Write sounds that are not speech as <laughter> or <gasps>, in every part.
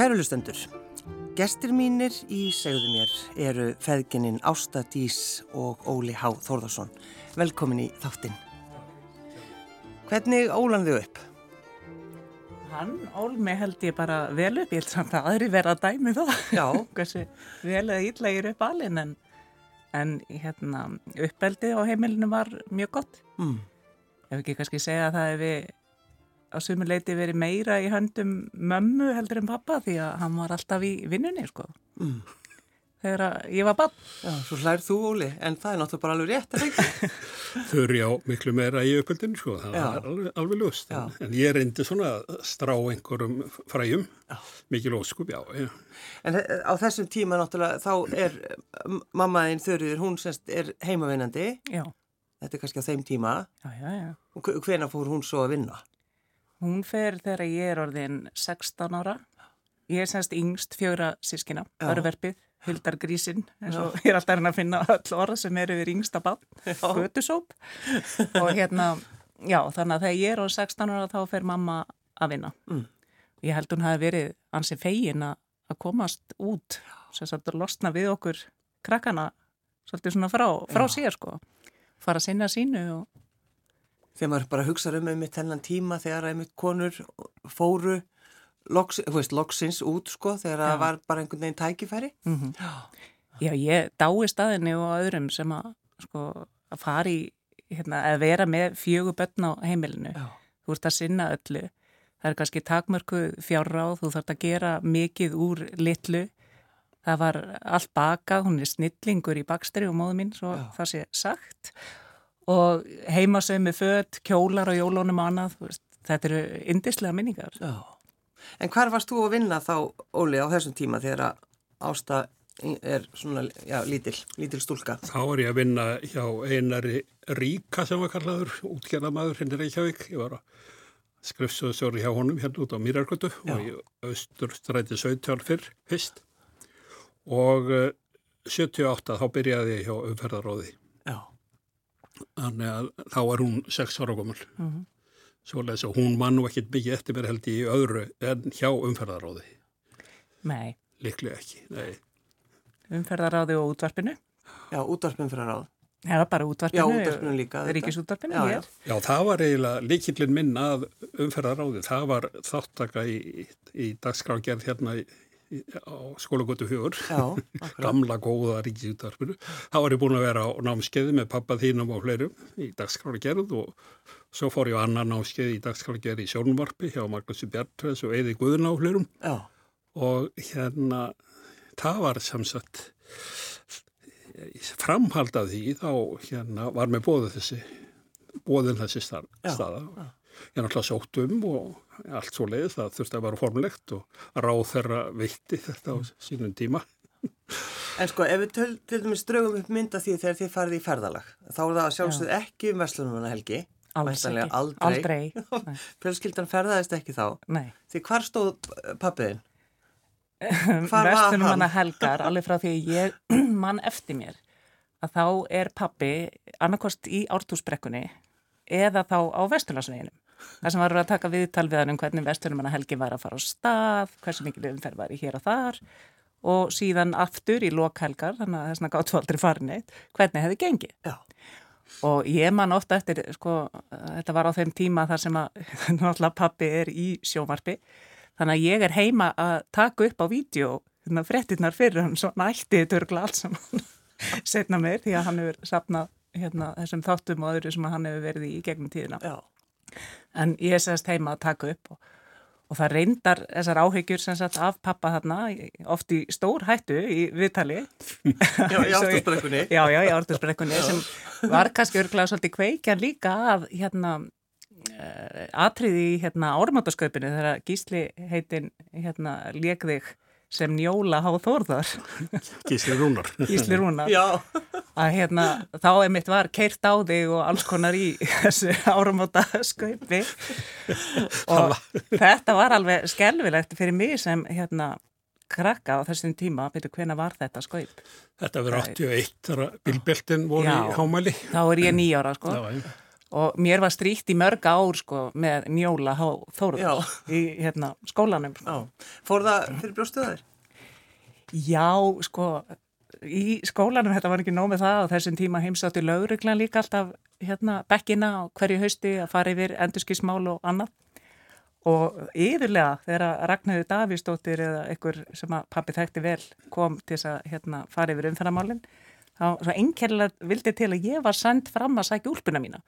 Kærulustendur, gestir mínir í segðu mér eru feðgininn Ásta Dís og Óli Há Þórðarsson. Velkomin í þáttinn. Hvernig ólan þau upp? Hann ól mig held ég bara vel upp, ég held samt að aðri vera að dæmi það. Já. <laughs> Hversu vel eða illa ég er upp alveg en, en hérna, uppeldi á heimilinu var mjög gott. Mm. Ef ekki kannski segja að það hefði á sumuleiti verið meira í höndum mömmu heldur en pappa því að hann var alltaf í vinnunni sko. Mm. Þegar að ég var bann. Já, svo hlær þú Óli, en það er náttúrulega bara alveg rétt, er ekki? <laughs> Þau eru já miklu meira í uppöldinu sko, það Já. var alveg, alveg. Já. En, en ég reyndi svona að strá einhverjum fræjum, Já. mikil óskup, já, já. En þe- á þessum tíma náttúrulega, þá er m- mammaðinn Þurriður, hún semst er heimavinnandi, Já, þetta er kannski á þeim tíma, já, já, já. og hvena fór hún svo að vinna? Hún fer þegar ég er orðin 16 ára. Ég er semst yngst fjögra sískina, örverfið, huldargrísin, eins og ég er alltaf reyna að finna öll orð sem eru við yngsta bann, götusóp. og hérna, já, þannig að þegar ég er orðin 16 ára þá fer mamma að vinna. Mm. Ég held hún hafi verið ansi fegin að komast út, sem að losna við okkur krakkana, svolítið svona frá, frá sér sko. Fara að sinna sínu og Þegar maður bara hugsa um einmitt þennan tíma þegar einmitt konur fóru loks, veist, loksins út sko þegar það var bara einhvern veginn tækifæri. Mm Já, ég dái staðinni og öðrum sem að, sko, að fara í, hérna, að vera með fjögur börn á heimilinu. Já. Þú ert að sinna öllu. Það er kannski takmörku fjárráð, þú þarf að gera mikið úr litlu. Það var allt bakað, hún er snillingur í bakstri og móðu mín, svo Já. það sé sagt. Og heimasögmi föt, kjólar og jólónum og annað, þú veist, þetta eru indislega minningar. Já. En hvar varst þú að vinna þá, Óli, á þessum tíma þegar Ásta er svona, já, lítil, lítil stúlka? Þá er ég að vinna hjá einari Ríka sem var kallaður, útgerðamaður henni Reykjavík. Ég var að skrifstöðsjóri hjá honum hérna út á Mýrargötu og í austurstræti 17 fyrr, fyrst. Og eh, 78 þá byrjaði ég hjá umferðaróði. Já. Þannig að þá er hún 6 ára gömul. Mm Svoleiðis að hún mann nú ekkit byggja eftir mér held í öðru en hjá umferðaróði. Nei, Liklega ekki, nei. umferðaráði og útvarpinu. Já, útvarpin fyrir ráð. Var bara Já, útvarpinu. útvarpinu líka. Ríkisútvarpinu Já, hér. Já, það var eiginlega líkillin minn að umferðaráði. Það var þáttaka í, í dagskrágerð hérna í, á. Já, <laughs> akkurat. Gamla góða ríkisútvarpinu. Það var ég búin að vera á námskeiði með pappa þínum og fleirum í dagskrágerð og svo fór ég á annan námskeið í dagskrágerð í sjónvarpi hjá Magnúsi Bjartræs og Eði Guðuna og fleirum. Já, og hérna það var sem sagt framhald af því þá hérna var með bóðu þessi bóðin þessi staða já. Ég náttúrulega sótt um og allt svo leið það þurfti að vera formlegt og ráð þeirra veitti þetta á sínum tíma en sko, ef við töl, til dæmis draugum upp mynda því þegar þið farið í ferðalag, þá er það sjálfsögð ekki um Vestlunumana helgi. Alls ekki. aldrei. Aldrei. <laughs> Fjölskyldan ferðaðist ekki þá. Nei. Því hvar stóð pappiðin? Hana helgar, alveg frá því ég <clears throat> mann eftir mér, að þá er pappi annarkost í ártúsbrekkunni eða þá á Vesturlandsveginum. Það sem var að taka viðtal við hann um hvernig Vestunum hana helgi var að fara á stað, hversu mikil umferð var í hér og þar og síðan aftur í lokhelgar, þannig að þessna gáttu aldrei farin eitt, hvernig hefði gengið. Já, Og ég man ofta eftir, sko, þetta var á þeim tíma þar sem að <laughs> náttúrulega pappi er í sjómarpi. Þannig að ég er heima að taka upp á vídeo, hérna frettinnar fyrir hann, svona ætti törgla allt saman <laughs> setna mér því að hann hefur sapnað hérna, þessum þáttum og öðru sem hann hefur verið í í gegnum tíðina. já, En ég er sérst heima að taka upp og, og það reyndar þessar áhyggjur sem sagt af pappa þarna, oft í stór hættu í viðtali. já, í <laughs> áttursbrekkunni. Já, já, í ártursbrekkunni sem var kannski örglega svolítið kveikjan líka að hérna uh, atriði í hérna áramáttasköpinu þegar Gísli heitin hérna lék þig sem njóla há þórðar. Gísli Rúnar. Gísli Rúnar. Já, að hérna þá einmitt var keirt á þig og alls konar í þessu áramáttasköpi og þetta var alveg skelvilegt fyrir mig sem hérna krakka á þessum tíma, betur hvena var þetta skaup? Þetta verið 81 þegar bilbeltin voru Já. í hámæli. Þá er ég nýjára sko. Já, já. Og mér var stríkt í mörg ár sko með Njóla Há. Þóruðs í hérna skólanum. Já. Fór það fyrir brjóstuðaðir? Já, sko, í skólanum þetta var ekki nóg með það og þessum tíma heimsátti lauruglan líka alltaf hérna bekkina á hverju hausti að fara yfir endurskismál og annað og yfirlega þegar Ragnhjóður Davíðsdóttir eða einhver sem að pappi þekkti vel kom til þess að hérna, fara yfir umferðamálinn þá svo einkerlega vildi til að ég var sendt fram að sækja úlpuna mína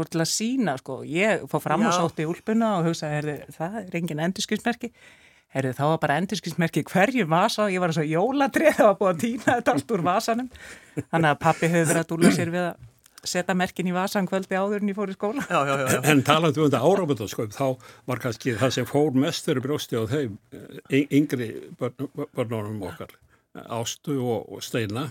og til að sína, sko, ég fór fram og Já. sótti úlpuna og hugsaði, herði, það er engin endurskismerki Herðu, þá var bara endurskilsmerki hverju vasa og ég var svo jóladrið það var búið að týna þetta allt úr vasanum. Þannig að pappi hefur verið að dúla sér við að setja merkin í vasan kvöldi áður en ég fór í skóla. Já, já, já. já. En talandi um þetta áramöndaskaup, þá var kannski það sem fór mest fyrir brjósti á þeim eh, yngri börn- börnunum okkar, Ástu og, og Steina,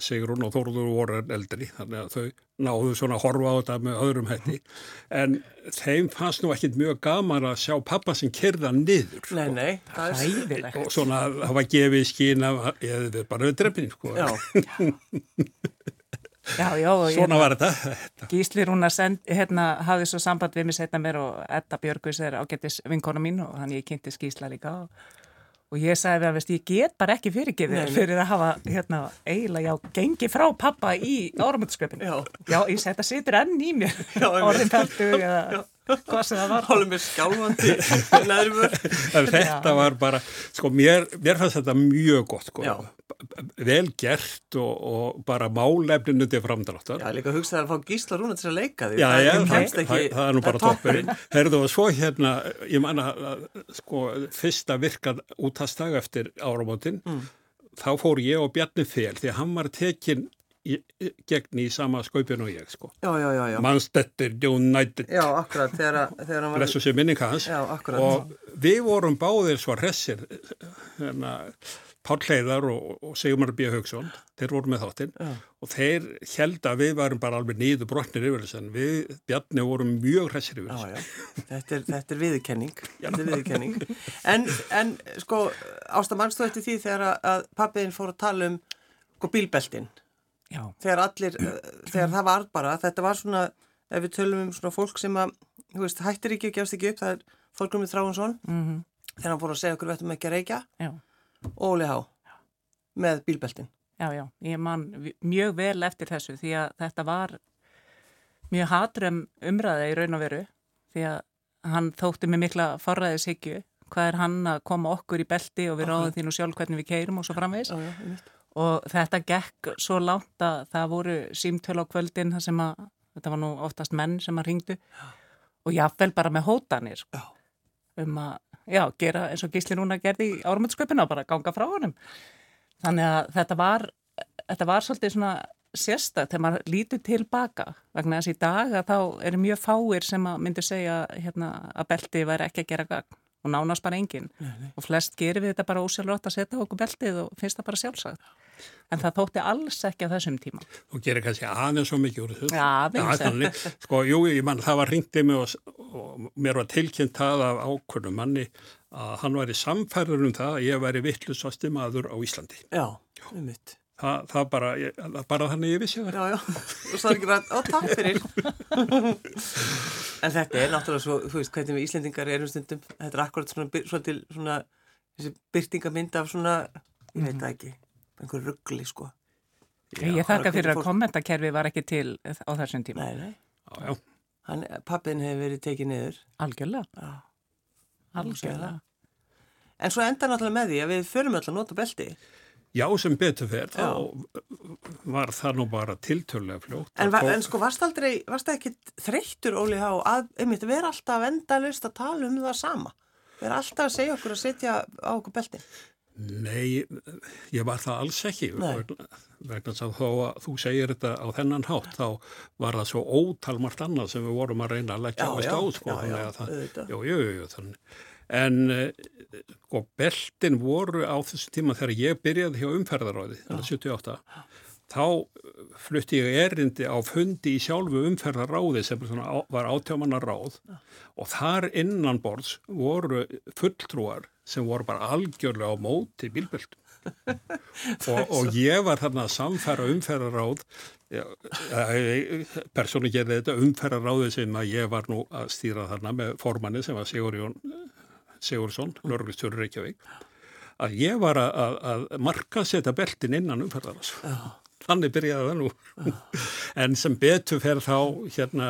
Sigrun og Þórður voru eldri, þannig að þau náðu svona að horfa á þetta með öðrum hætti. En þeim fannst nú ekkit mjög gaman að sjá pappa sem kyrða niður. Nei, sko. nei, það er... Hæðilegt. Og svona það var gefið skín af, ég við bara við drefnin, sko. Já, <laughs> Já, já, og Svona var þetta. Gísli Rúna send, hérna, hafði svo samband við mig setna mér og Edda Björgus er ágættis vinkona mín og þannig ég kynnti skísla líka og, og ég sagði að veist, ég get bara ekki fyrirgefið fyrir að hafa hérna, eiginlega, já, gengi frá pappa í áramöndsköpinu. Já. Já, ég seti að situr enn í mér, Já, hvað sem það var. hálfum með skjálfandi <laughs> þetta var bara, sko, mér, mér fannst þetta mjög gott, sko, vel gert og, og bara málefninu til framdráttar. Já, líka hugsaði að fá gísla rúna til að leika því. Já, Það já, kemst það, ekki- það, það er nú bara toppurinn. Herðu og svo hérna, ég manna, sko, fyrsta virkað útastag eftir áramótin, Mm. þá fór ég og Bjarni fel því að hann var tekin gegn í sama skaupinu og ég, sko. Já, já, já, já. Mannstettir, United, Já, akkurat, blessu sér minning hans. Já, akkurat. Og við vorum báðir svo hressir, hérna, Páll Heiðar og, og Sigmar B. Haugsson, þeir voru með þáttinn og þeir held að við varum bara alveg nýðu brotnir yfir þess en við, Bjarni, vorum mjög hressir yfir þess. já, þetta er, þetta er viðurkenning, <laughs> þetta er viðurkenning. En, en sko, Ásta, mannstu eftir því þegar að- pappiðin fór að tala um sko, bílbeltin, Já, þegar allir, eh, þegar það var bara, þetta var svona, ef við tölum um svona fólk sem að, þú veist, hættir ekki og gefst ekki upp, það er Þorgrumið Þráinsson, mhm, þegar hann fór að segja okkur við ættum ekki að reykja, já. og Óli Há, með bílbeltin. Já, já, ég man mjög vel eftir þessu því að þetta var mjög hatrum umræða í raun og veru því að hann þótti með mikla forræðishyggju. Hvað er hann að koma okkur í belti og við ráðum því nú sjálf hvernig við keirum og svo framvegis? Já, já, einmitt. Og þetta gekk svo langt að það voru símtöl á kvöldin sem að þetta var nú oftast menn sem að ringdu og jáfnvel bara með hótanir Já. um að já, gera eins og Gísli núna gerði í árumöldsköpuna bara ganga frá honum. Þannig að þetta var þetta var svolítið svona sérstakt þegar maður lítur tilbaka vegna þess í dag að þá eru mjög fáir sem að myndu segja hérna, að belti væri ekki að gera gagn. Og nánast bara enginn. Og flest gerir við þetta bara ósjálfrátt að setja okkur beltið og finnst það bara sjálfsagt en það þótti alls ekki á þessum tíma Þú gerir kannski aðeins svo mikið úr þessu. Já, aðeins. Sko, jú, ég mann, það var ringtið mig og, og mér var tilkynnt það af ákvörnum manni að hann væri samfærður um það að ég væri vittlusvasti maður á Íslandi. Já, einmitt. Það, það bara, ég, bara þannig ég vissi það. Já, já, og svo er ekki bara, ó, takk fyrir. en þetta er náttúrulega svo, þú veist, hvernig við Íslendingar erum stundum, þetta er akkurat svona, svolítil, svona, þessi byrtingamind af svona, ég veit það ekki, einhver ruggli, sko. Ég bara þakka fyrir að fólk- kommentakerfi var ekki til á þessum tíma. Nei, nei, Já, já. hann, pappin hefur verið tekið niður. Algjörlega, Já. algjörlega. En svo enda náttúrulega með því að við förum öll að nota belti. Já, sem betur fer, þá Já. var það nú bara tiltölulega fljótt. En, var, en sko, varst aldrei, varst það ekki þreyttur, Óli Há, að, einmitt, vera alltaf endalust að tala um það sama? Vera alltaf að segja okkur að setja á okkur beltin? Nei, ég var það alls ekki Nei. vegna að þó að þú segir þetta á þennan hátt þá var það svo ótalmart annað sem við vorum að reyna að leggja Já, á já, stáð sko, já, já. En eh, sko, beltin voru á þessu tíma þegar ég byrjaði hjá umferðaráði, þannig 78, þá flutti ég erindi á fundi í sjálfu umferðaráði sem var átjámanna ráð og þar innanborðs voru fulltrúar sem voru bara algjörlega á móti bílbeltum. <laughs> Og, og ég var þarna að samfæra umferðaráð Já, persónu gerði þetta umferðar ráðið sem að ég var nú að stýra þarna með formanni sem var Sigurjón Sigursson, Lörgustjóri Reykjavík að ég var að, að, marka setja beltin innan umferðarnas þannig byrjaði það nú. En sem betur fer þá hérna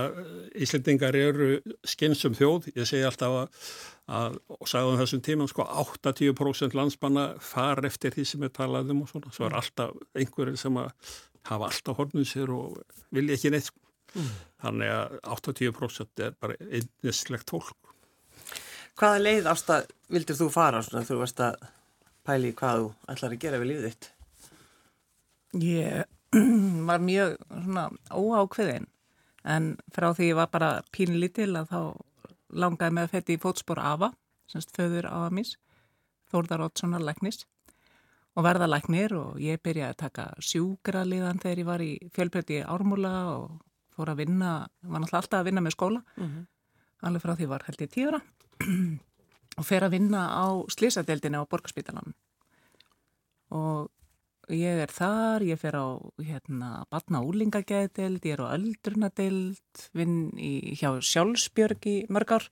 Íslendingar eru skynsum þjóð, ég segi alltaf að, að og sagði um þessum tíma sko 80% landsmanna far eftir því sem er talaðum og svona, svo er alltaf einhverjum sem að hafa alltaf hornuð sér og vilja ekki neitt mm. þannig að 80% er bara einnislegt fólk Hvaða leið ástað vildir þú fara svona þú varst að pæli hvað þú ætlar að gera við lífið þitt? Ég <clears throat> var mjög svona óákveðin en frá því ég var bara pínlítil að þá langaði með að fætti í fótspór Ava, semst föður Ava mís, Þórðar Ótssonar Læknis. Og verða læknir og ég byrjaði að taka sjúkraliðan þegar ég var í fjölbreytti Ármúla og fór að vinna, var náttúrulega alltaf að vinna með skóla, mm -hmm. alveg frá því var held ég tíura <clears throat> og fer að vinna á slísadeildinu á Borgarspítalan og ég er þar, ég fer á hérna batna úlingageðdeild, ég er á öldrunadeild, vinn í, hjá sjálfsbjörg í mörg ár.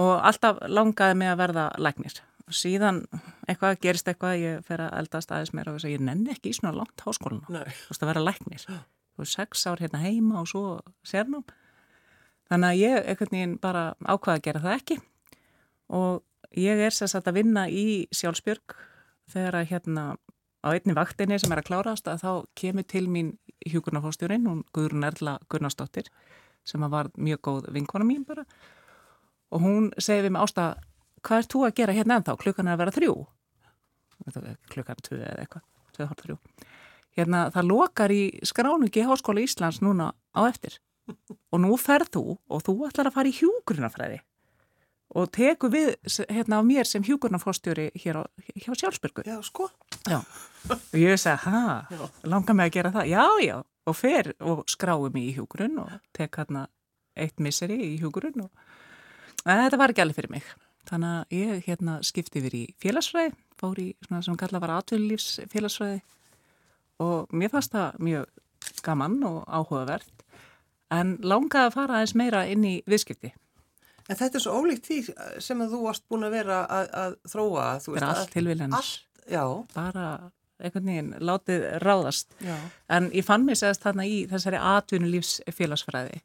Og alltaf langaði mig að verða læknir. Síðan eitthvað gerist eitthvað ég fer að eldast aðeins mér og ég nenni ekki í svona langt háskólinu þú veist að vera læknir. Þú er sex ár hérna heima og svo sérnum þannig að ég ekkert nýjum bara ákvaða að gera það ekki. Og ég er sérstaklega að vinna í sjálfsbjörg þegar að hérna á einni vaktinni sem er að klárast að þá kemur til mín hjúkurnafóstjórinn hún Guðrun Erla Gunnarsdóttir sem var mjög góð vinkona mín bara og hún segi við mig ástað hvað er þú að gera hérna ennþá? Klukkan er að vera þrjú. Klukkan tvö eða eitthvað, tvö hálf þrjú. Hérna það lokar í skráningi Háskóla Íslands núna á eftir. Og nú ferð þú og þú ætlar að fara í hjúgrunafræði og teku við hérna á mér sem hjúgrunafórstjóri hér á, hjá Sjálfsbyrgu. Já, sko. Já, og ég að, hæ, langar mig að gera það? Já, já, og fer og skráum í hjúgrun og tek hérna eitt misseri í hjúgrun og en þetta var ekki alveg fyrir mig. Þannig að ég hérna skipti yfir í félagsfræði, fór í svona sem kalla var atvinnulífs félagsfræði og mér fannst það mjög gaman og áhugavert en langaði að fara aðeins meira inn í viðskipti. En þetta er svo ólíkt því sem að þú varst búin að vera að, að þróa. Það er allt já. Bara einhvern veginn látið ráðast. Já. En ég fann mér segast þarna í þessari atvinnulífs félagsfræði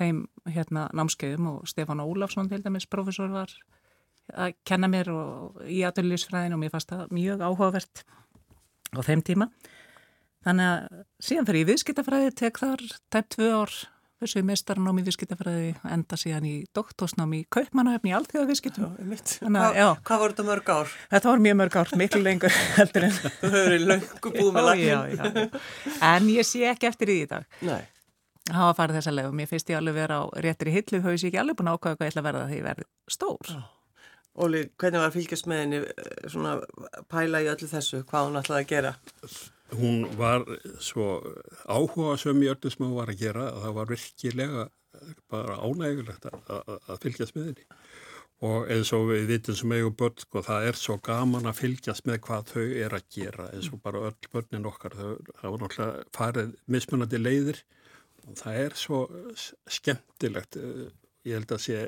þeim hérna námskeiðum og Stefán Ólafsson til dæmis profesor var að kenna mér og, í aðurlýsfræðin og mér fannst það mjög áhugavert á þeim tíma. Þannig að síðan fyrir ég viðskiptafræði, tek þar tæpt tvö ár þessu mestarnám í viðskiptafræði, enda síðan í doktorsnám í kaupmannahöfni í allþjóða viðskiptum. Hvað voru þetta mörg ár? Þetta voru mjög mörg ár, miklu lengur <laughs> heldur en. Þú verið löngu búið með lagin. En ég sé ekki eftir í dag. Nei. Það var að fara þessa og mér finnst ég alveg vera á réttri hillu, þau sé ekki alveg búin að ákvæða hvað ég ætla að verða því ég verði stór. Óli, hvernig var fylgjast með henni svona pæla í öllu þessu, hvað hún ætlaði að gera? Hún var svo áhuga sem í öllu sem hún var að gera að það var virkilega bara ánægulegt að, að, að fylgjast með henni. Og eins og við vitum sem eigum börn og sko, það er svo gaman að fylgjast með hvað þau er að gera eins og bara öll börnin okkar þau hafa náttúrulega farið mismunandi leiðir. Og það er svo skemmtilegt ég held að sé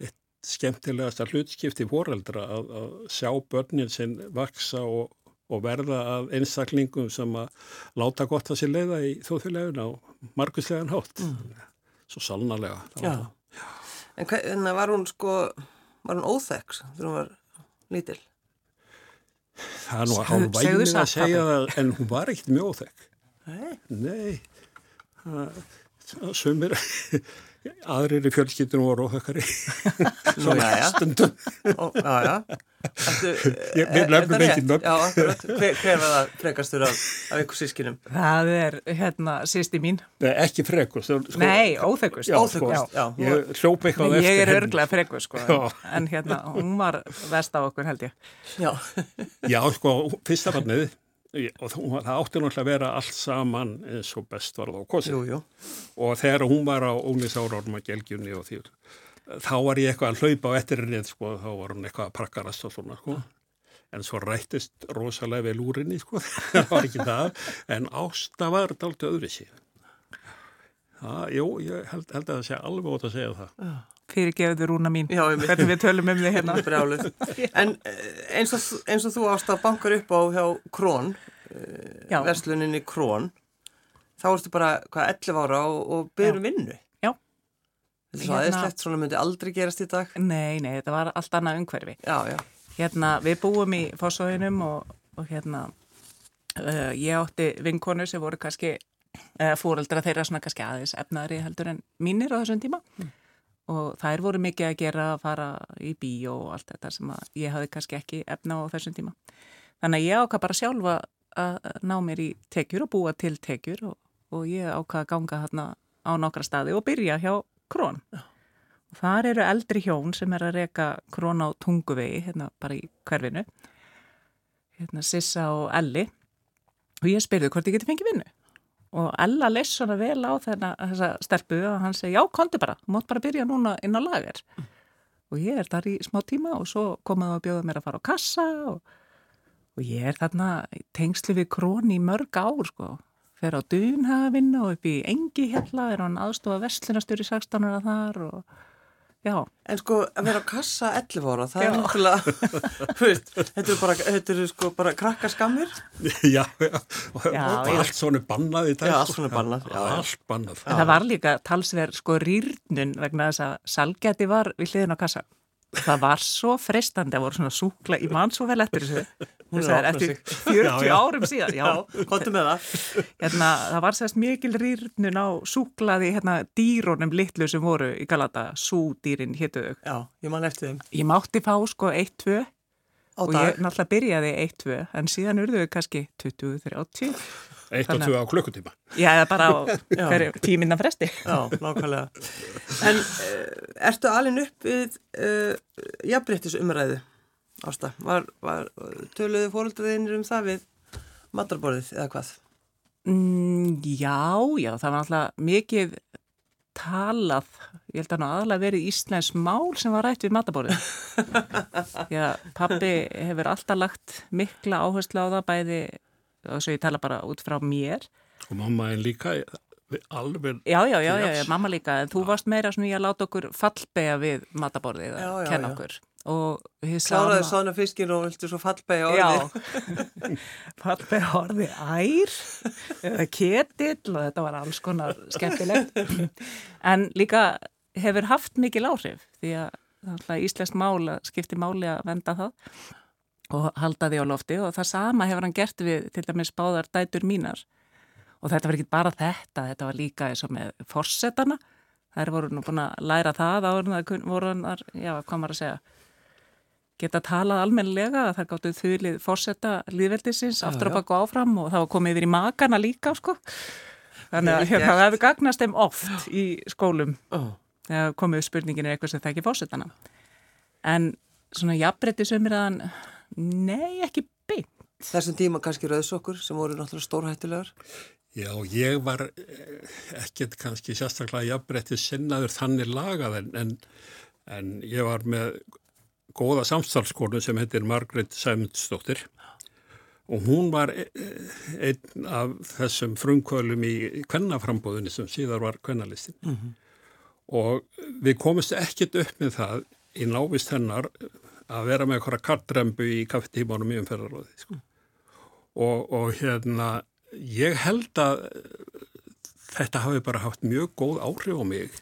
eitt skemmtilegast að hlutskipti fóreldra að, að sjá börnin sinn vaksa og, og verða að einstaklingum sem að láta gott að sér leiða í þóðfélagin á marguslegan hátt mm. svo sannarlega Já. Já. En hvernig var hún sko var hún óþekks þegar hún var lítil? Það er nú að hálf væmið að segja það en hún var ekkert mjög óþekk Nei? Nei það sumir aðrir í fjölskyldunum voru óþökkari <laughs> stundum. <laughs> Við lefnum ekki nöfn. Hver, var það frekastur af, af ykkur sískinum? Það er hérna sýsti mín. Nei, ekki frekust sko, Nei, óþökkust sko, Ég hljópa eitthvað eftir Ég er örglega frekust sko, en hérna, hún var vest á okkur held ég. Já, já sko, fyrsta fannið og það átti náttúrulega að vera allt saman eins og best var það á kosið og þegar hún var á ónisárarum að gelgjunni og því þá var ég eitthvað að hlaupa á ettirinni sko, þá var hún eitthvað að prakkarast og svona sko. en svo rættist rosalega vel úr henni, sko, <laughs> það var ekki það, en ásta var dalt öðru sig. Það, jú, ég held, held að það sé alveg ótt að segja það. Fyrirgeðu rúna mín, Já, hvernig við tölum um þig hérna. <laughs> <laughs> En eh, eins og, eins og þú ást að bankar upp á hjá Krón, Já, versluninni Krón, þá ertu bara, hvað, 11 ára og, og byrjum vinnu. Já. Þetta er svo Hérna- aðeinslegt, svona myndi aldrei gerast í dag. nei, nei, þetta var allt annað umhverfi. Já, já. Hérna, við búum í Fossóðinum og, og hérna, uh, ég átti vinkonu sem voru kannski, uh, fóreldra þeirra svona kannski aðeins efnaðri heldur en mínir á þessum tíma. Og þær voru mikið að gera að fara í bíó og allt þetta sem ég hafði kannski ekki efna á þessum tíma. Þannig að ég ákvað bara sjálfa að ná mér í tekjur og búa til tekjur og, og ég ákvað að ganga hérna á nokkra staði og byrja hjá Krón. Og þar eru eldri hjón sem er að reka Krón á tunguvegi, hérna bara í hverfinu, hérna Sissa og Elli. Og ég spyrði hvort ég geti fengið vinnu. Og Ella leist svona vel á þennan þessa stelpu og hann segi, já, konti bara, þú mátt bara byrja núna inn á lager. Og ég er þar í smá tíma og svo komaðu að bjóða mér að fara á kassa og, og ég er þarna tengslu við krón í mörg ár, sko. Fer á Dunhafinn og upp í Engi hérna, er hann aðstofa vestlunastur í 16 ára þar og já, En sko, að vera á kassa 11 ára, það er Já. náttúrulega, <laughs> þú veist, þetta eru bara, þetta eru sko bara krakkaskammir. <laughs> já, já, Já, allt svona bannað í dag. Já, sko. allt svona bannað, já, já. Allt bannað. En það var líka talsverð sko rýrnun vegna þess að salgæti var við hliðin á kassa. Það var svo freistandi að voru svona súkla, ég man svo vel eftir þessu. Hún opna eftir sig. 40 Já, já. árum síðan, já. Kontu með það. Hérna, það var sérst mikil rýrnun á súklaði hérna, dýrónum litlu sem voru í Galata, súdýrin hétu þau. Já, ég man eftir þeim. Ég mátti fá sko 1-2 Á og dag. ég náttúrulega byrjaði 1-2 en síðan urðu þau kannski 20-30. Eitt og tvö á klukkutíma. Já, eða bara á <laughs> tíminna fresti. Já, nákvæmlega. En uh, ertu alin upp við uh, jafnbryttisumræðu, Ásta? Var, var töluðu fóröldraðinir um það við matarborðið eða hvað? Mm, já, já, það var alltaf mikið talað, ég held að nú aðalega verið Íslands mál sem var rætt við matabórið. <laughs> já, pappi hefur alltaf lagt mikla áherslu á það bæði, og svo ég tala bara út frá mér. Og mamma en líka alveg, Já, já, já, já, mamma líka, en þú varst meira svona í að láta okkur fallbega við matabórið Já, að kenna okkur. Og hið Kláraði svona fiskin og viltu svo fallbæja Já, <laughs> orðið? fallbega orði ær eða ketill og þetta var alls konar skemmtilegt. En líka hefur haft mikil áhrif því að íslenskt mál skipti máli að venda það og halda því á lofti og það sama hefur hann gert við til dæmis báðar dætur mínar. Og þetta var ekki bara þetta, þetta var líka eins og með forsetana. Þær voru nú búin að læra það áður en það voru hann, já, hvað maður að segja, geta talað almennilega að það gáttu þulið fórsetta líðveldisins aftur já. að baka áfram og það var komið yfir í makana líka sko. Þannig að hérna, það hefur gagnast þeim oft í skólum Ó, þegar komið spurningin er eitthvað sem þekki fórsetana. En svona jafnbreytti sömur að nei, ekki beint. Þessum tíma kannski rauðsokkur sem voru náttúrulega stórhættulegar. já, ég var eh, ekkert kannski sérstaklega jafnbretti sinnaður þannig lagað en, en, en ég var með góða samstalskonu sem heitir Margret Sæmundsdóttir og hún var e- e- einn af þessum frumkvölum í kvennaframbóðinni sem síðar var kvennalistin og við komumst ekkert upp með það í návist hennar að vera með eitthvað kartrembu í kaffetímanum í umferðaróði sko. og, og hérna ég held að þetta hafi bara haft mjög góð áhrif á mig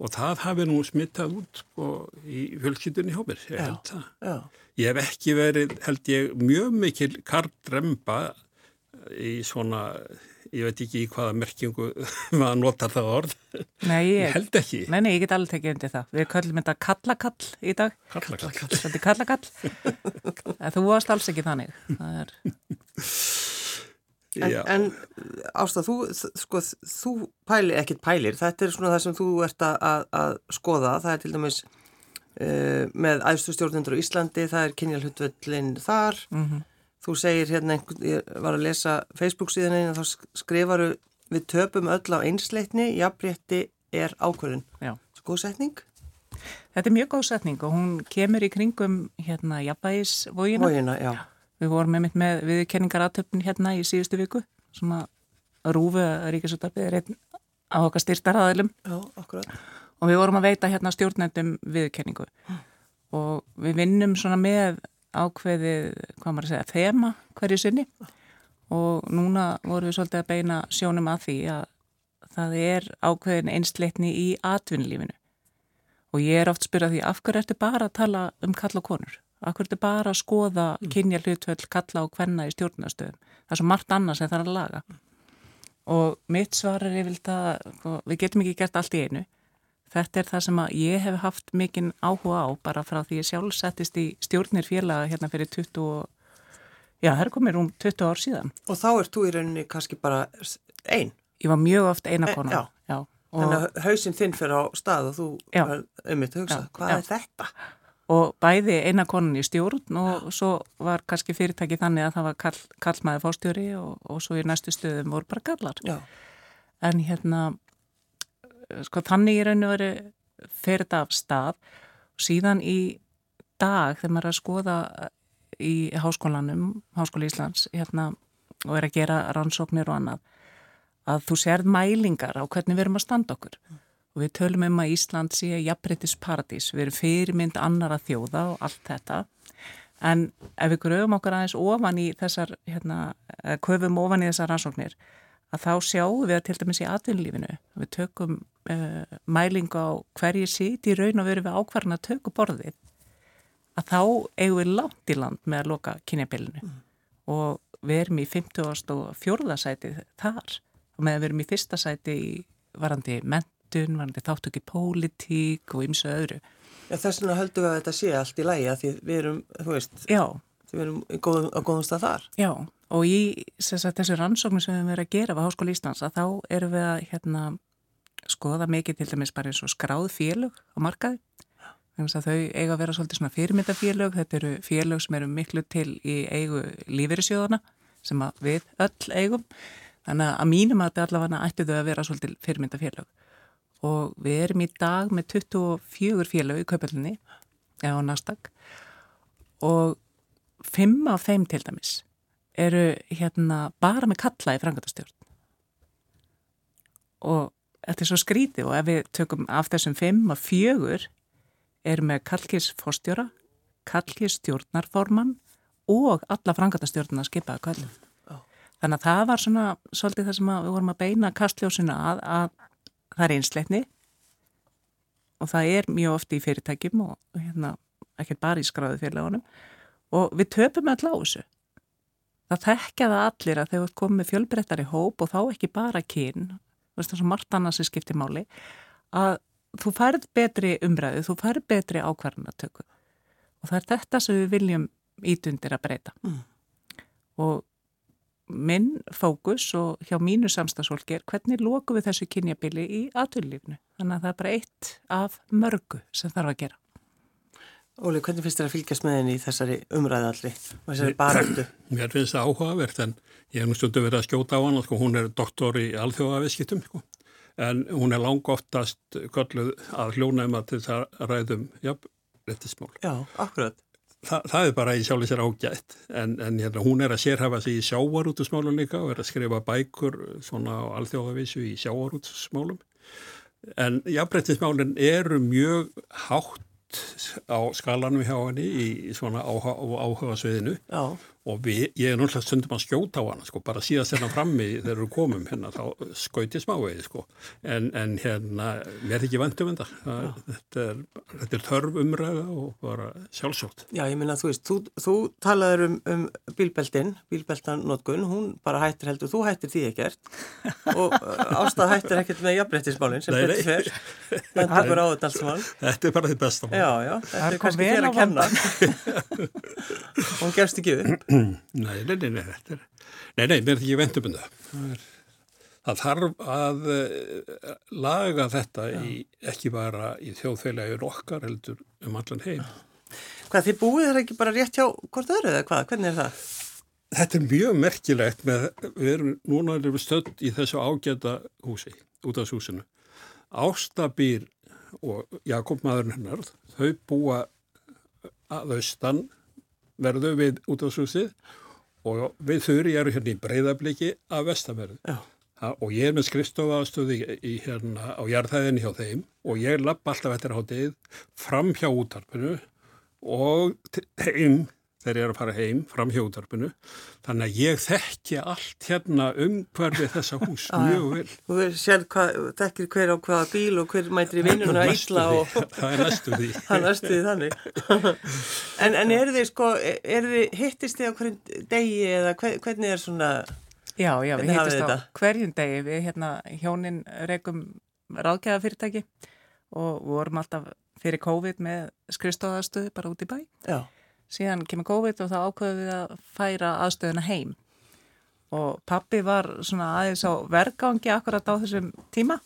og það hafi nú smittað út sko, í fjölskyldunni hjá mér, ég held það. Já. Ég hef ekki verið, held ég, mjög mikil kartremba í svona, ég veit ekki í hvaða merkingu <laughs> maður notar það orð. Nei, Ég ég, held ekki. nei, nei, ég get alveg tekið undir það. Við köllum þetta kallakall í dag. Kallakall. Þetta er kallakall. <laughs> En þú varst alls ekki þannig. Það er, En, en Ásta, þú, sko, þú pælir, ekkit pælir, þetta er svona það sem þú ert að, að, að skoða, það er til dæmis uh, með æðstu stjórnendur á Íslandi, það er kynjalhutvöllin þar, mm þú segir hérna, ég var að lesa Facebook síðan einu, þá skrifaru við töpum öll á einsleitni, jafnrétti er ákvörðun. já. Skoð setning? Þetta er mjög góð setning og hún kemur í kringum hérna jafnvægisvógina. Vógina, já. Við vorum með með viðkenningaratöfn hérna í síðustu viku sem að rúfu að ríkisúttarpið er einn á okkar styrtaraðilum Já, akkurat. og við vorum að veita hérna stjórnendum viðkenningu og við vinnum svona með ákveðið, hvað maður að segja, þema hverju sinni. Og núna vorum við svolítið að beina sjónum að því að það er ákveðin einsleitni í atvinnlífinu og ég er oft spyrjað því af hverju ertu bara að tala um kalla og konur? Af hverju ertu bara að skoða kynja hlutvöld kalla og hvenna í stjórnastöðum? Það er svo margt annað sem það er að laga. Og mitt svar er yfir það, sko, við getum ekki gert allt í einu Þetta er það sem að ég hef haft mikinn áhuga á bara frá því ég sjálf settist í stjórnir félaga hérna fyrir 20 og, já, það er komið rúm 20 ár síðan. Og þá ert þú í rauninni kannski bara einn. Ég var mjög oft eina E, já. já. Og, Þannig að hausinn þinn fyrir á stað og þú er ummitt að hugsa, Já, hvað já. er þetta? og bæði eina konan í stjórn og svo var kannski fyrirtæki þannig að það var kall, kallmaði fórstjóri og, og svo í næstu stöðum voru bara kallar. Já, En hérna, sko þannig í raun og veru fer þetta af stað. Og síðan í dag þegar maður er að skoða í háskólanum, Háskóli Íslands hérna, og er að gera rannsóknir og annað, að þú sérð mælingar á hvernig við erum að standa okkur. Og við tölum um að Ísland sé jafnbreytis paradís, við erum fyrirmynd annara þjóða og allt þetta. En ef við gröfum okkur aðeins ofan í þessar, hérna, köfum ofan í þessar rannsóknir að þá sjáum við að til dæmis í atvinnlífinu við tökum uh, mælingu á hverju sít í raun og veru við ákvarðan að tökum borðið að þá eigum við langt í land með að loka kynjabilinu og við erum í 50. og fjórða sæti þar og með að við erum í fyrsta sæti í varandi mentun, varandi þáttöki pólitík og ymsu öðru. Já, þess vegna höldum við að þetta sé allt í lægi að því við erum, þú veist, Já, við erum á góðum stað þar. Já, og í sagt, þessu rannsóknu sem við erum verið að gera á Háskóli Íslands að þá erum við að hérna, skoða mikið til dæmis bara eins og skráð félög á markaði. Þannig að þau eiga að vera svolítið svona fyrirmyndafélög. Þetta eru félög sem eru miklu til í eigu lífeyrissjóðana sem við öll eigum. Þannig að mínum að þetta allavega ættu þau að vera svolítið fyrirmyndafélög. Og við erum í dag með 24 félög í kaupallinni eða á Nasdaq og fimm af þeim til dæmis eru hérna bara með kalla í frangatastjórn og þetta er svo skrítið og ef við tökum af þessum fimm að fjögur eru með kallkis fórstjóra, kallkis stjórnarforman og alla frangatastjórnuna skipaða kallum. Þannig að það var svona svolítið það sem við vorum að beina kastljósina að, að það er einsleitni og það er mjög ofti í fyrirtækjum og hérna ekki bara í skráðu félagunum og við töpum alltaf á þessu. Það þekkja það allir að þegar þú komið með fjölbreyttari hóp og þá ekki bara kyn, þú veist er svo margt annað sem skiptir máli, að þú færð betri umræðu, þú færð betri ákvarðanatöku og það er þetta sem við viljum ítundir að breyta. Mm. Og minn fókus og hjá mínu samstagsfólki er hvernig lokum við þessu kynjabili í aðtöllífnu. Þannig að það er bara eitt af mörgu sem þarf að gera. Óli, hvernig finnst þér að fylgjast með henni í þessari umræðu allri og þessari baröldu? <clears throat> Mér finnst það áhugavert en ég hef nú stundu verið að skjóta á hann, sko, hún er doktor í alþjóðaviskittum, sko. en hún er lang oftast gölluð að hljóna um að til það ræðum jafnrettismál. Já, akkurat. Þa, það er bara í sjálf sér ágætt en, en hérna, hún er að sérhafa sig í sjávarútusmálum líka og er að skrifa bækur svona á alþjóðavísu í sjávarútusmálum en jafnrettismálinn eru mjög hátt á skalanum hjá henni í svona áhuga, áhuga sviðinu Já, og við, ég er náttúrulega stundum að skjóta á hana sko, bara síðast hérna frammi þegar við komum hérna, þá skauti smávegið sko, en, en hérna er ekki vandum þetta þetta er, þetta er törf umræða og bara sjálfsótt. já, ég minna, þú veist, þú, þú talaður um, um bílbeltin, bílbeltanótkun, hún bara hættir heldur, þú hættir því ekkert og uh, ástæð hættir ekkert með jafnbrettismálinn sem betur fer, þetta er bara á þetta allt saman. Þetta er bara þitt besta mál. Já, já, Það þetta er kannski þér að kenna. hún gefst ekki upp. <clears throat> Nei, nei, nei, nei, þetta er, nei, nei, mér er ekki vendum um það. Það, er, það þarf að uh, laga þetta í, ekki bara í þjóðfélagin okkar heldur um allan heim. Hvað, þið búið þar ekki bara rétt hjá hvort öðru eða hvað? Hvernig er það? Þetta er mjög merkilegt með, við erum, núna erum við stödd í þessu ágæta húsi, út af húsinu. Ástabýr og Jakob maðurinn hennar, þau búa að austan verðu við út á súsið og við þurri eru hérna í breyðabliki af. Ha, og ég er með skrifstofaðstöði í, í hérna á jarðhæðinni hjá þeim og ég lapp alltaf eftir hátið fram hjá útarpinu og heim þegar ég er að fara heim fram hjá útarpinu þannig að ég þekki allt hérna umhverfið þessa hús <laughs> mjög vel. Þú veist sér hvað, þekkir hver á hvaða bíl og hver mætir í vinnuna Næstu illa því. og <laughs> það er næstu því. <laughs> Hann östuði þannig. en, en eru þið sko, eru þið, hittist þið á hverjum degi eða hver, hvernig er svona, Já, já, við hittist á hverjum degi, við hérna hjónin reikum ráðgæðafyrirtæki og vorum alltaf fyrir COVID með skrifstofaðastöðu bara út í bæ. já, Síðan kemur COVID og þá ákveðum við að færa aðstöðuna heim. Og pappi var svona aðeins á vergangi akkurat á þessum tíma.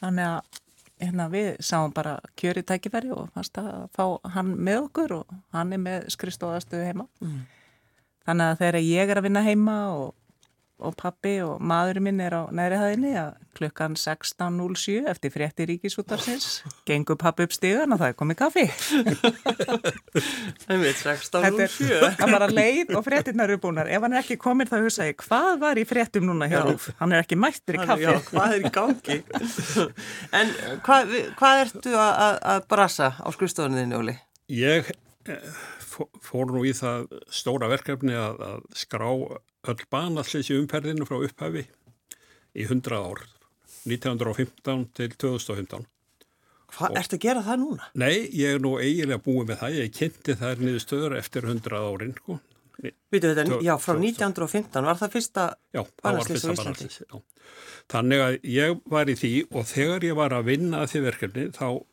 Þannig að hérna, við sáum bara kjöri tækifæri og fannst að fá hann með okkur og hann er með skrifstofaðastöðu heima. Þannig að þegar ég er að vinna heima og, og pappi og maðurinn minn er á næri hæðinni að klukkan 16.07 eftir frétti ríkisútarsins gengur pappi upp stíðan og það er komið kaffi. það veit 16 Þetta og er 7. það bara leið og fréttinnar eru búinar. Ef hann er ekki komin þá hugsa ég, hvað var í fréttum núna hjá Já. Rúf? Hann er ekki mættur í kaffi. Já, hvað er í gangi? en hvað, hvað ertu að, að, að brasa á skrifstofunniðinu, Óli? Ég eh, fó- fór nú í það stóra verkefni að, að skrá öll banallis í umferðinu frá upphafi í 100 ár, 1915 til 2015. Hvað, ertu að gera það núna? Nei, ég er nú eiginlega búið með það, ég kynnti þær niður stöður eftir 100 árin, sko. Vitu þetta, já, frá tvö- 1915 var það fyrsta, Banaslys á Íslandi. Þannig að ég var í því og þegar ég var að vinna að því verkefni þá uh,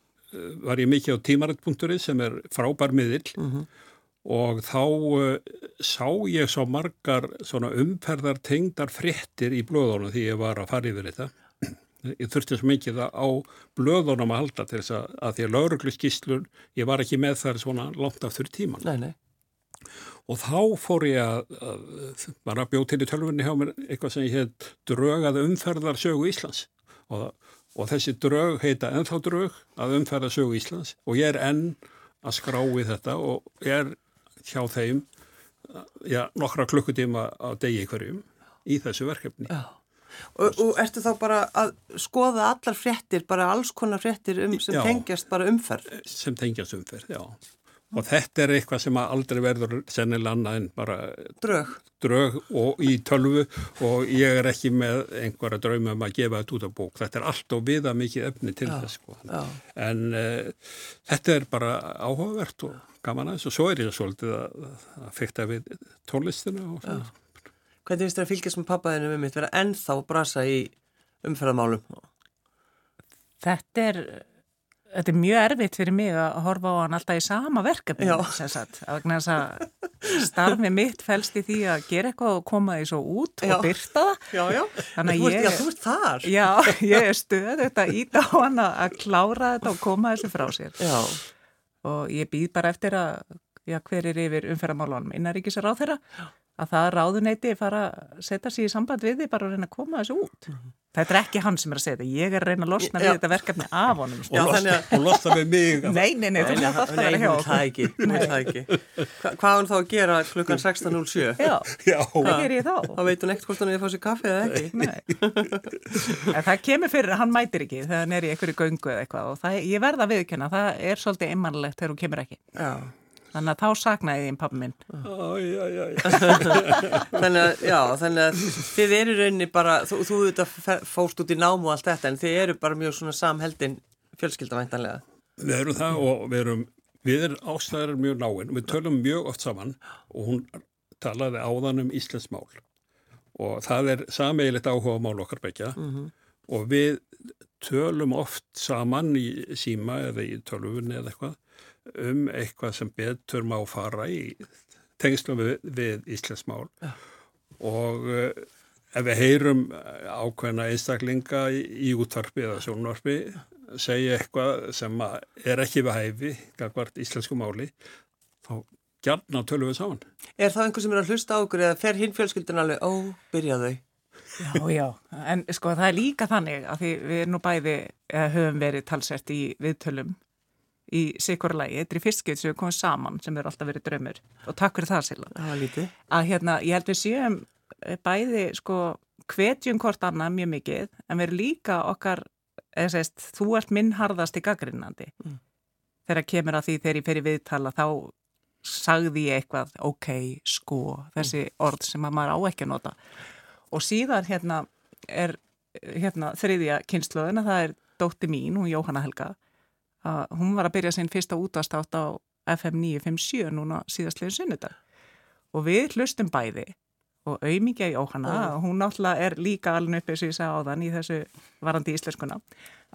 var ég mikið á tímarættpunkturinn sem er frábær miðill Mhm. Og þá uh, sá ég svo margar svona umferðar tengdar fréttir í blöðunum því ég var að fara yfir þetta. Ég þurfti svo mikið að á blöðunum að halda til þess að, að því að lauruglu skýslur, ég var ekki með þar svona langt aftur í tíman. nei, nei, Og þá fór ég að, bara bjóð til í tölvunni hjá mér eitthvað sem ég heit drög að umferðar sögu Íslands og, og þessi drög heita ennþá drög að umferðar sögu Íslands og ég er enn að skrá í þetta og ég er hjá þeim já, nokkra klukkutíma á degi hverjum í þessu verkefni. já. Og, og ertu þá bara að skoða allar fréttir, bara alls konar fréttir um, sem Já. tengjast bara umferð? sem tengjast umferð, já. Og þetta er eitthvað sem aldrei verður sennilega annað en bara Drög. drög og í tölvu og ég er ekki með einhverja drauma um að gefa þetta út af bók. Þetta er allt og viða mikið efni til þess. Sko. Já. En uh, þetta er bara áhugavert og gaman aðeins og svo er ég svolítið að, að fykta við tónlistina og svona. Hvernig finnst þér að fylgjast með pappaðinu með mitt vera ennþá að brasa í umferðamálum? Þetta er, þetta er mjög erfitt fyrir mig að horfa á hann alltaf í sama verkefni. Sem sagt. Þess að starfið mitt fælst í því að gera eitthvað og koma því svo út Já. og byrta það. Já, já. Þannig að þú, ert, ég- þú ert þar. Já, ég er stöð þetta ít á hann að að klára þetta og koma þessu frá sér. Já. Og ég býð bara eftir að, já, hver er yfir umferðamálunum innaríkisar á þeirra, að það ráðuneyti fara að setja sig í samband við því bara að reyna að koma þessu út. Þetta er ekki hann sem er að segja þetta, ég er að reyna að losna við þetta verkefni af honum. sko. Já, og, þannig losta, að- og losta með mig. Nei, nei, nei, þú Nei, mátt alltaf nei, vera hjá okkur. ekki, hún vil það ekki. Hva, hvað á hún þá að gera klukkan 16.07? Já, Já, hvað ger ég þá? Þá veit hún ekkert hvort hún er að fá sér kaffi eða ekki. Nei. En það kemur fyrir að hann mætir ekki þegar hann er í einhverju göngu eða eitthvað og það, ég verða að viðkjöna, það er svolítið einmannlegt þegar hún kemur ekki. Já. Þannig að þá saknaði þín pappi minn. Æ, æ, æ, æ. <laughs> Þannig að, já, þannig að þið eru í rauninni bara, þú, þú auðvitað fe- fórst út í nám og allt þetta, en þið eru bara mjög svona samheldin fjölskyldavæntanlega. Við erum það og við erum, við erum ástæðar mjög náinn. Við tölum mjög oft saman og hún talaði áðan um Íslands mál og það er sameigilegt áhuga á mál okkar bekja og við tölum oft saman í síma eða í tölvunni eða eitthvað um eitthvað sem betur má fara í tengslum við, við Íslands mál Já. og uh, ef við heyrum eh, ákveðna einstaklinga í, í útvarpi eða sjónvarpi segja eitthvað sem að er ekki við hæfi, gagvart íslensku máli, þá gjarnan tölum við saman. Er það einhver sem er að hlusta á okkur eða fer hinn fjölskyldin alveg, ó, byrja þau? Já, já, en sko það er líka þannig að því við erum nú bæði, eða höfum verið talsert í viðtölum í sikurlægi, þetta er í fyrstskeitt sem við komum saman sem eru alltaf verið draumur og takk fyrir það Silla. Það var lítið. Að hérna, ég held við séum eh, bæði sko hvetjum hvort annað mjög mikið en við erum líka okkar, eða sést, þú ert minn harðast í gaggrinnandi. Mm. Þegar kemur að því þegar ég fer í viðtala þá sagði ég eitthvað, ok, sko, þessi orð sem að maður á ekki að nota og síðan hérna er hérna þriðja kynnslöðin að það er dótti mín, hún Jóhanna Helga að hún var að byrja sinn fyrsta útastátt á FM 957 núna síðastlegin sunnudag. Og við hlustum bæði og auðmíkja Jóhanna, Ó. hún náttúrulega er líka alveg uppi sem ég sagði áðan í þessu varandi íslenskuna,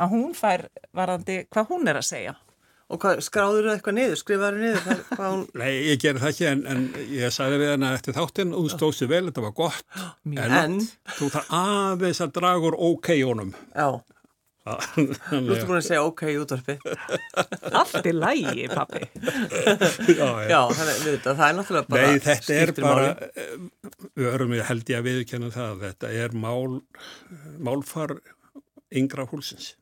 að hún fær varandi hvað hún er að segja. Og hvað, skráður þú eitthvað niður, skrifaður niður, það, <laughs> hvað hún, Nei, ég gerði það ekki en, en ég sagði við hana eftir þáttinn og þú stóðst þig vel, þetta var gott. <gasps> Mjög. en, þú þarf aðeins að draga úr ok-jónum já, þú ert búin að segja ok í útvarpi. <laughs> allt í lægi, pappi já, Já, þannig, við það er náttúrulega bara, Nei, þetta er bara, eh, við höfum við held ég að viðkenna það, þetta er mál, málfar yngra húlsins.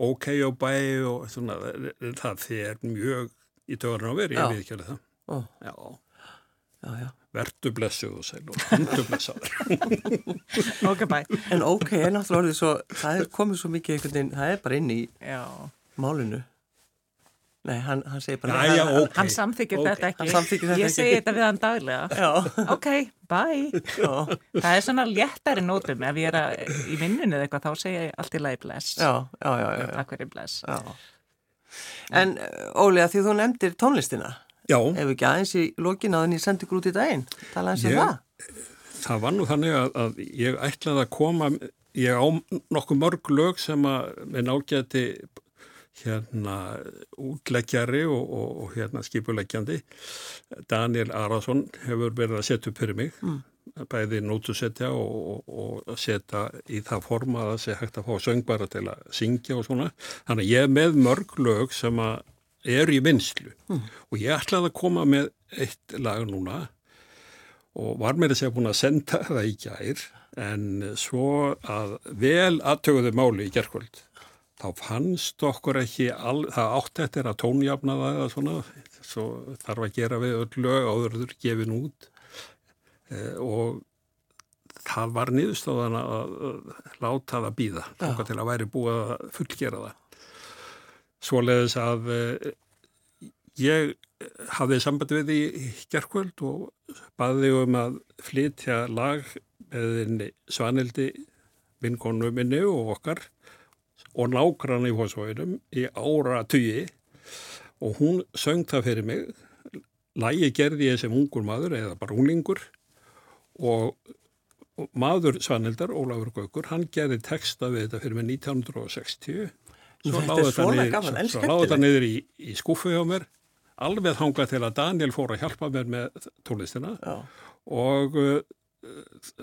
Ok og bæ og svona, það þið er mjög í tögurinn á veri, Já. ég viðkenna það. Ó, Já, já, já. Vertu blessuð og sæl og hundu blessaður. <laughs> ok, bæ En ok er náttúrulega orðið svo, það er komið svo mikið einhvern veginn, það er bara inn í Já. málinu. Nei, hann, hann segir bara... Jæja, hann- ok. Hann samþykir ok. þetta ekki. Hann samþykkir þetta ég ekki. segi þetta við hann daglega. Já, Ok, bye. já, Það er svona léttari nótum. Ef ég er að, í vinnunni eða eitthvað, þá segja ég allt í lagi bless. já, já, já, já, Takk fyrir bless. já. En Óli, að því þú nefndir tónlistina, Já, ef ekki aðeins í lokin að henni sendi ykkur út í daginn, tala eins um það. það var nú þannig að, að ég ætlaði að koma, ég á nokkuð mörg lög sem að minn ágæti hérna útleggjari og, og, og hérna skipuleggjandi Daniel Arason hefur verið að setja upp fyrir mig mm. bæði nótusetja og, og, og setja í það forma að það sé hægt að fá söngbara til að syngja og svona þannig að ég er með mörg lög sem að eru í vinslu mm. og ég ætlaði að koma með eitt lag núna og var mér að segja búin að senda <laughs> það í gær en svo að vel aðtöguðu máli í gerkvöld þá fannst okkur ekki all, það átt eftir að tónjafna það eða svona svo þarf að gera við öll lög áðurður gefin út. E, og það var niðurstóðan að, að láta það býða til að væri búið að fullgera það svoleiðis að e, ég hafði samband við í gerkvöld og baði um að flytja lag með Svanildi vinkonu minni og okkar og nágrann í hósvöginum í ára tugi og hún söng það fyrir mig. Lægi gerði ég sem ungur maður eða bara unglingur. Og maður Svanhildar, Ólafur Gaukur, hann gerði texta við þetta fyrir mig 1960 Svo láði skemmtilegt. niður í, í skúfu hjá mér alveg þangað til að Daniel fór að hjálpa mér með tónlistina. Já, og uh,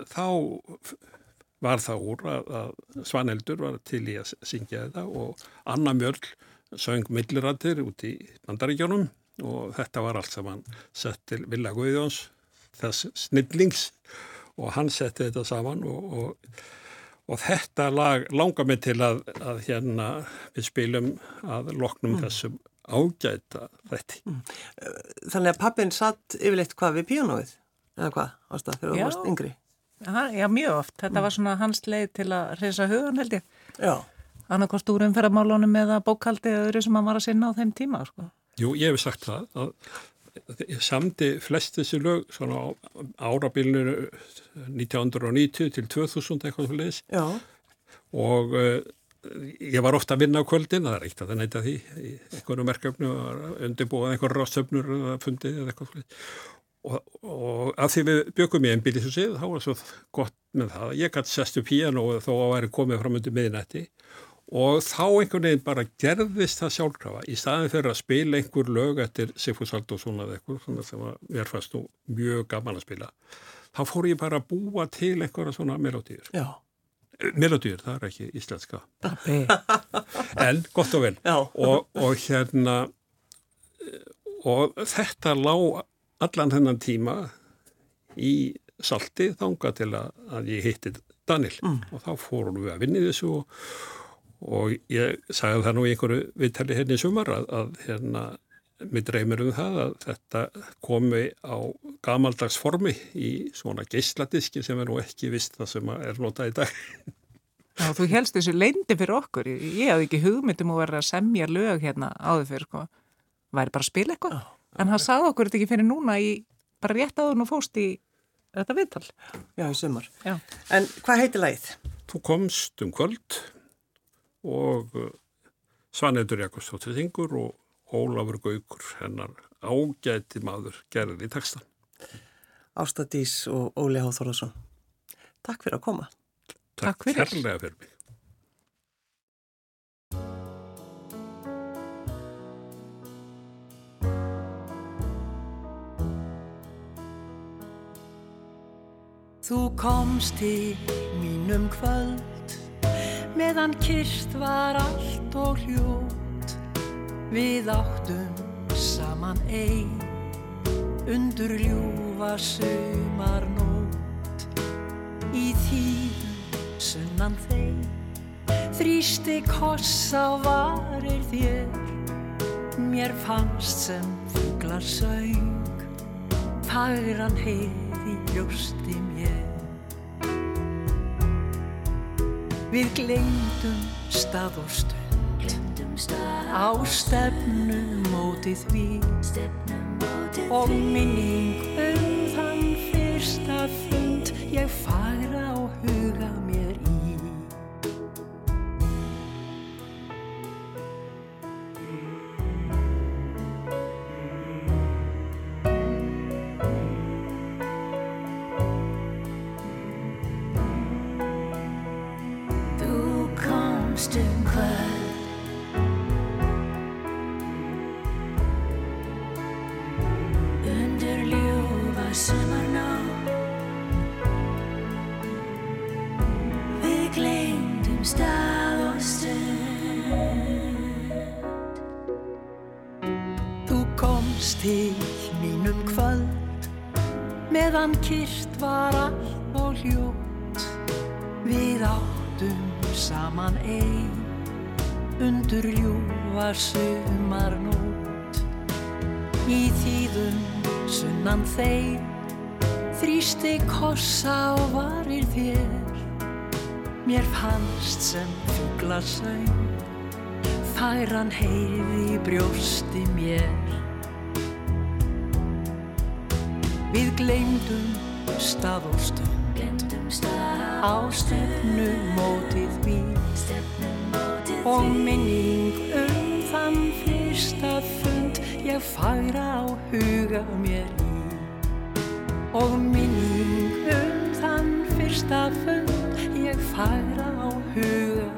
þá var það úr að, að Svanhildur var til í að syngja þetta og Anna Mjöll söng millirættir út í bandaríkjónum og þetta var allt saman sett til Villa Guðjóns þess snillings. Og hann setti þetta saman og, og, og þetta lag langar mig til að, að hérna við spilum að loknum þessum ágæta þetta. þannig að pappin satt yfirleitt hvað við píanóið, eða hvað, ástað, þegar þú varst yngri. Hann, já, mjög oft. Þetta var svona hans leið til að reysa hugan held ég. Já, Annarkost úr umferðamálunum eða bókaldi eða öðru sem hann var að sinna á þeim tíma, sko. Jú, ég hef sagt það að samdi flest þessi lög svona á árabilinu 1990 til 2000 eitthvað leiðis já, og uh, ég var ofta að vinna á kvöldin, það er eitt að það neyta því í einhverju merkefnu og undirbúað einhverju rástöfnur eða fundið eða eitthvað leiðis og, og að því við byggum í einbílisúsið þá var svo gott með það ég gæti sest upp híjan og þó að væri komið fram undir miðnætti. og þá einhvern veginn bara gerðist það sjálfkrafa í staðin fyrir að spila einhver lög eftir Sigfús Aldósson eða eitthvað svona sem mér fannst nú mjög gaman að spila þá fór ég bara að búa til einhverja svona melodýr já, melodýr, það er ekki íslenska. <laughs> En gott og vel. Og, og hérna og þetta lá allan þennan tíma í salti þanga til að, ég hitti Daniel. Og þá fórum við að vinna í þessu og, og ég sagði það nú í einhverju viðtali hérna í sumar að, að hérna mér dreymir um það að þetta komi á gamaldags formi í svona geisladiski sem er nú ekki vist það sem er notað í dag. Já, þú helst þessu leindi fyrir okkur. Ég hafði ekki hugmyndum að vera að semja lög hérna áður fyrir, sko. Væri bara að spila eitthvað. En hann sagði okkur þetta ekki fyrir núna í, bara rétt áður og fóst í þetta viðtal. Já, í sumar. Já. En hvað heitir lagið? Þú komst um kvöld og uh, Svanhildur Jakobsdóttir Þingur og Ólafur Gaukur hennar ágæti maður gerði í textan. Ástadís og Óli H. Þorðarsson. Takk fyrir að koma. Takk fyrir. Kærlega fyrir mig. Þú komst í mínum kvöld meðan kyrst var allt og hljótt við áttum saman ein. Undur ljúfa sumarnót í þýðum sunnan þeim. Þrýsti koss á varir þér mér fannst sem fuglar söng. Fagran heið í brjósti Við gleymdum stað og stund. Á stefnu mótið við og minning um þann fyrsta fund. Ég fagra mínum kvöld. Meðan kyrst var allt og hljótt Við áttum saman ein undur ljúfa sumarnót Í þýðum sunnan þeir þrýsti kossa og varir þér. Mér fannst sem fugla söng færan heyrði brjósti mér Við gleymdum stað og stund. Á stefnu mótið við og minning um þann fyrsta fund. Ég fagra á huga mér í og minning um þann fyrsta fund. Ég fagra á huga